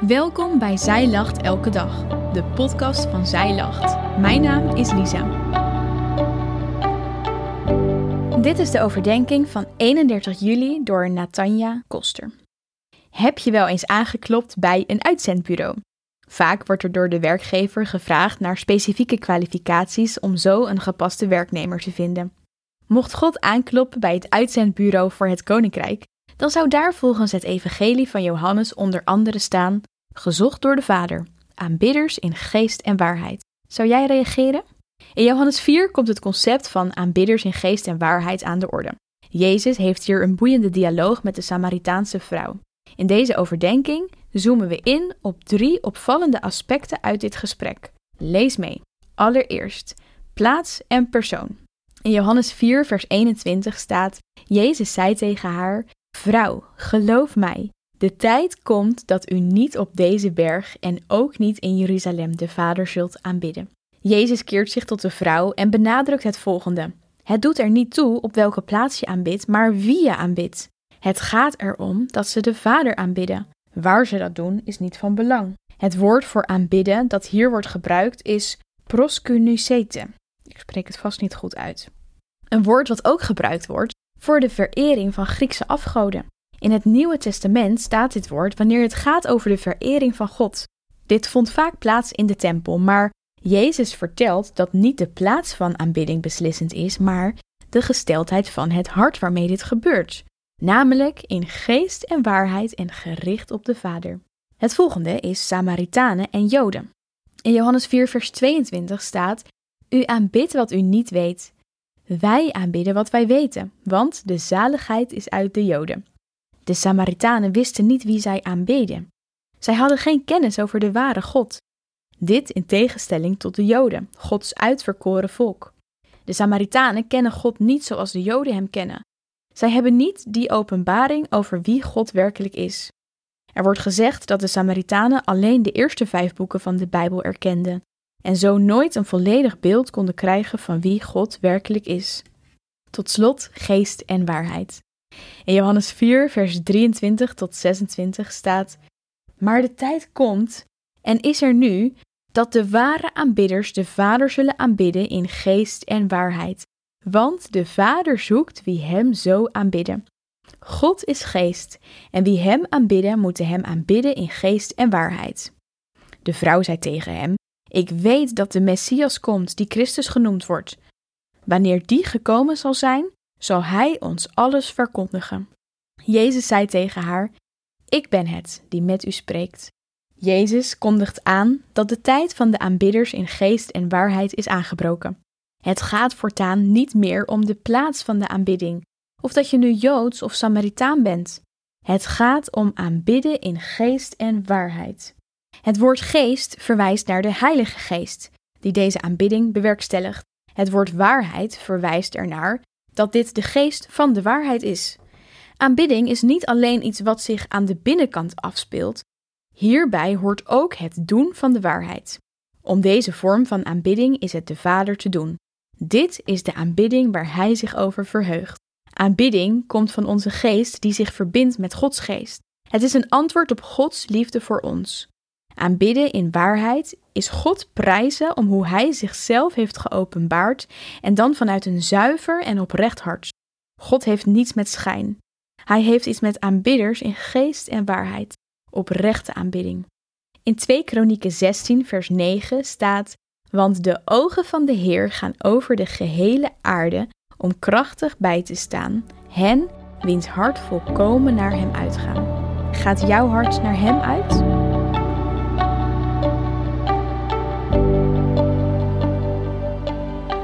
Welkom bij Zij Lacht Elke Dag, de podcast van Zij Lacht. Mijn naam is Lisa. Dit is de overdenking van 31 juli door Natanja Koster. Heb je wel eens aangeklopt bij een uitzendbureau? Vaak wordt er door de werkgever gevraagd naar specifieke kwalificaties om zo een gepaste werknemer te vinden. Mocht God aankloppen bij het uitzendbureau voor het Koninkrijk, dan zou daar volgens het Evangelie van Johannes onder andere staan: gezocht door de Vader, aanbidders in geest en waarheid. Zou jij reageren? In Johannes 4 komt het concept van aanbidders in geest en waarheid aan de orde. Jezus heeft hier een boeiende dialoog met de Samaritaanse vrouw. In deze overdenking zoomen we in op drie opvallende aspecten uit dit gesprek. Lees mee. Allereerst, plaats en persoon. In Johannes 4, vers 21 staat: Jezus zei tegen haar: Vrouw, geloof mij, de tijd komt dat u niet op deze berg en ook niet in Jeruzalem de Vader zult aanbidden. Jezus keert zich tot de vrouw en benadrukt het volgende: Het doet er niet toe op welke plaats je aanbidt, maar wie je aanbidt. Het gaat erom dat ze de Vader aanbidden. Waar ze dat doen is niet van belang. Het woord voor aanbidden dat hier wordt gebruikt is proskunusete. Ik spreek het vast niet goed uit. Een woord wat ook gebruikt wordt voor de verering van Griekse afgoden. In het Nieuwe Testament staat dit woord wanneer het gaat over de verering van God. Dit vond vaak plaats in de tempel, maar Jezus vertelt dat niet de plaats van aanbidding beslissend is, maar de gesteldheid van het hart waarmee dit gebeurt, namelijk in geest en waarheid en gericht op de Vader. Het volgende is Samaritanen en Joden. In Johannes 4, vers 22 staat: U aanbidt wat u niet weet. Wij aanbidden wat wij weten, want de zaligheid is uit de Joden. De Samaritanen wisten niet wie zij aanbeden. Zij hadden geen kennis over de ware God. Dit in tegenstelling tot de Joden, Gods uitverkoren volk. De Samaritanen kennen God niet zoals de Joden hem kennen. Zij hebben niet die openbaring over wie God werkelijk is. Er wordt gezegd dat de Samaritanen alleen de eerste vijf boeken van de Bijbel erkenden en zo nooit een volledig beeld konden krijgen van wie God werkelijk is. Tot slot geest en waarheid. In Johannes 4, vers 23 tot 26 staat: Maar de tijd komt en is er nu dat de ware aanbidders de Vader zullen aanbidden in geest en waarheid. Want de Vader zoekt wie hem zo aanbidden. God is geest, en wie hem aanbidden, moeten hem aanbidden in geest en waarheid. De vrouw zei tegen hem: Ik weet dat de Messias komt, die Christus genoemd wordt. Wanneer die gekomen zal zijn, zal Hij ons alles verkondigen. Jezus zei tegen haar: Ik ben het die met u spreekt. Jezus kondigt aan dat de tijd van de aanbidders in geest en waarheid is aangebroken. Het gaat voortaan niet meer om de plaats van de aanbidding, of dat je nu Joods of Samaritaan bent. Het gaat om aanbidden in geest en waarheid. Het woord geest verwijst naar de Heilige Geest, die deze aanbidding bewerkstelligt. Het woord waarheid verwijst ernaar dat dit de geest van de waarheid is. Aanbidding is niet alleen iets wat zich aan de binnenkant afspeelt, hierbij hoort ook het doen van de waarheid. Om deze vorm van aanbidding is het de Vader te doen. Dit is de aanbidding waar Hij zich over verheugt. Aanbidding komt van onze geest die zich verbindt met Gods geest. Het is een antwoord op Gods liefde voor ons. Aanbidden in waarheid is God prijzen om hoe Hij zichzelf heeft geopenbaard en dan vanuit een zuiver en oprecht hart. God heeft niets met schijn. Hij heeft iets met aanbidders in geest en waarheid, oprechte aanbidding. In 2 Kronieken 16 vers 9 staat: Want de ogen van de Heer gaan over de gehele aarde om krachtig bij te staan, hen wiens hart volkomen naar Hem uitgaan. Gaat jouw hart naar Hem uit?